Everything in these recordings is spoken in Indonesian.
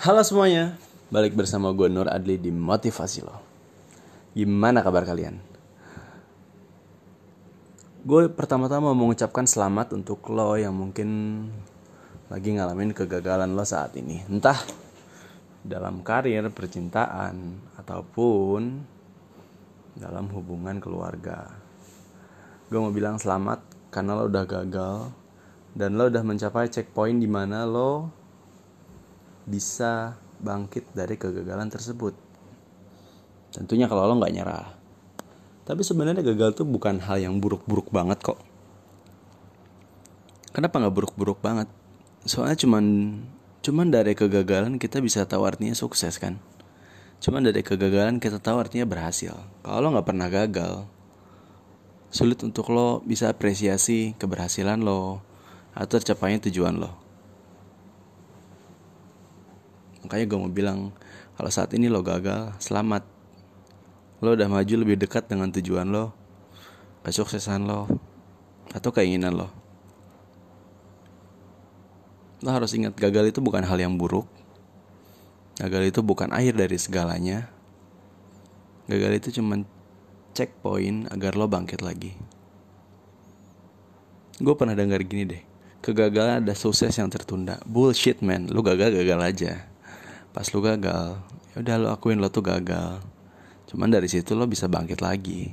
Halo semuanya, balik bersama gue Nur Adli di Motivasi Lo. Gimana kabar kalian? Gue pertama-tama mau mengucapkan selamat untuk lo yang mungkin lagi ngalamin kegagalan lo saat ini. Entah dalam karir, percintaan, ataupun dalam hubungan keluarga. Gue mau bilang selamat karena lo udah gagal dan lo udah mencapai checkpoint di mana lo bisa bangkit dari kegagalan tersebut. Tentunya kalau lo nggak nyerah. Tapi sebenarnya gagal tuh bukan hal yang buruk-buruk banget kok. Kenapa nggak buruk-buruk banget? Soalnya cuman cuman dari kegagalan kita bisa tahu artinya sukses kan. Cuman dari kegagalan kita tahu artinya berhasil. Kalau lo nggak pernah gagal, sulit untuk lo bisa apresiasi keberhasilan lo atau tercapainya tujuan lo. Makanya gue mau bilang, kalau saat ini lo gagal, selamat. Lo udah maju lebih dekat dengan tujuan lo, kesuksesan lo, atau keinginan lo. Lo harus ingat gagal itu bukan hal yang buruk. Gagal itu bukan akhir dari segalanya. Gagal itu cuma checkpoint agar lo bangkit lagi. Gue pernah dengar gini deh, kegagalan ada sukses yang tertunda. Bullshit man, lu gagal-gagal aja. Pas lu gagal, ya udah lo akuin lo tuh gagal. Cuman dari situ lo bisa bangkit lagi.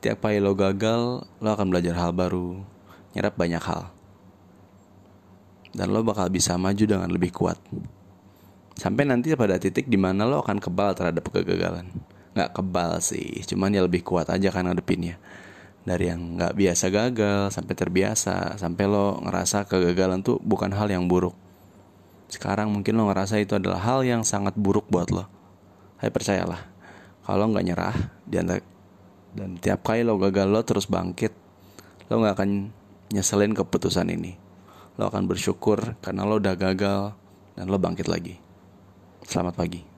Tiap kali lo gagal, lo akan belajar hal baru, nyerap banyak hal. Dan lo bakal bisa maju dengan lebih kuat. Sampai nanti pada titik di mana lo akan kebal terhadap kegagalan nggak kebal sih cuman ya lebih kuat aja kan ngadepinnya dari yang nggak biasa gagal sampai terbiasa sampai lo ngerasa kegagalan tuh bukan hal yang buruk sekarang mungkin lo ngerasa itu adalah hal yang sangat buruk buat lo. Tapi percayalah kalau nggak nyerah dan dan tiap kali lo gagal lo terus bangkit lo nggak akan nyeselin keputusan ini. Lo akan bersyukur karena lo udah gagal dan lo bangkit lagi. Selamat pagi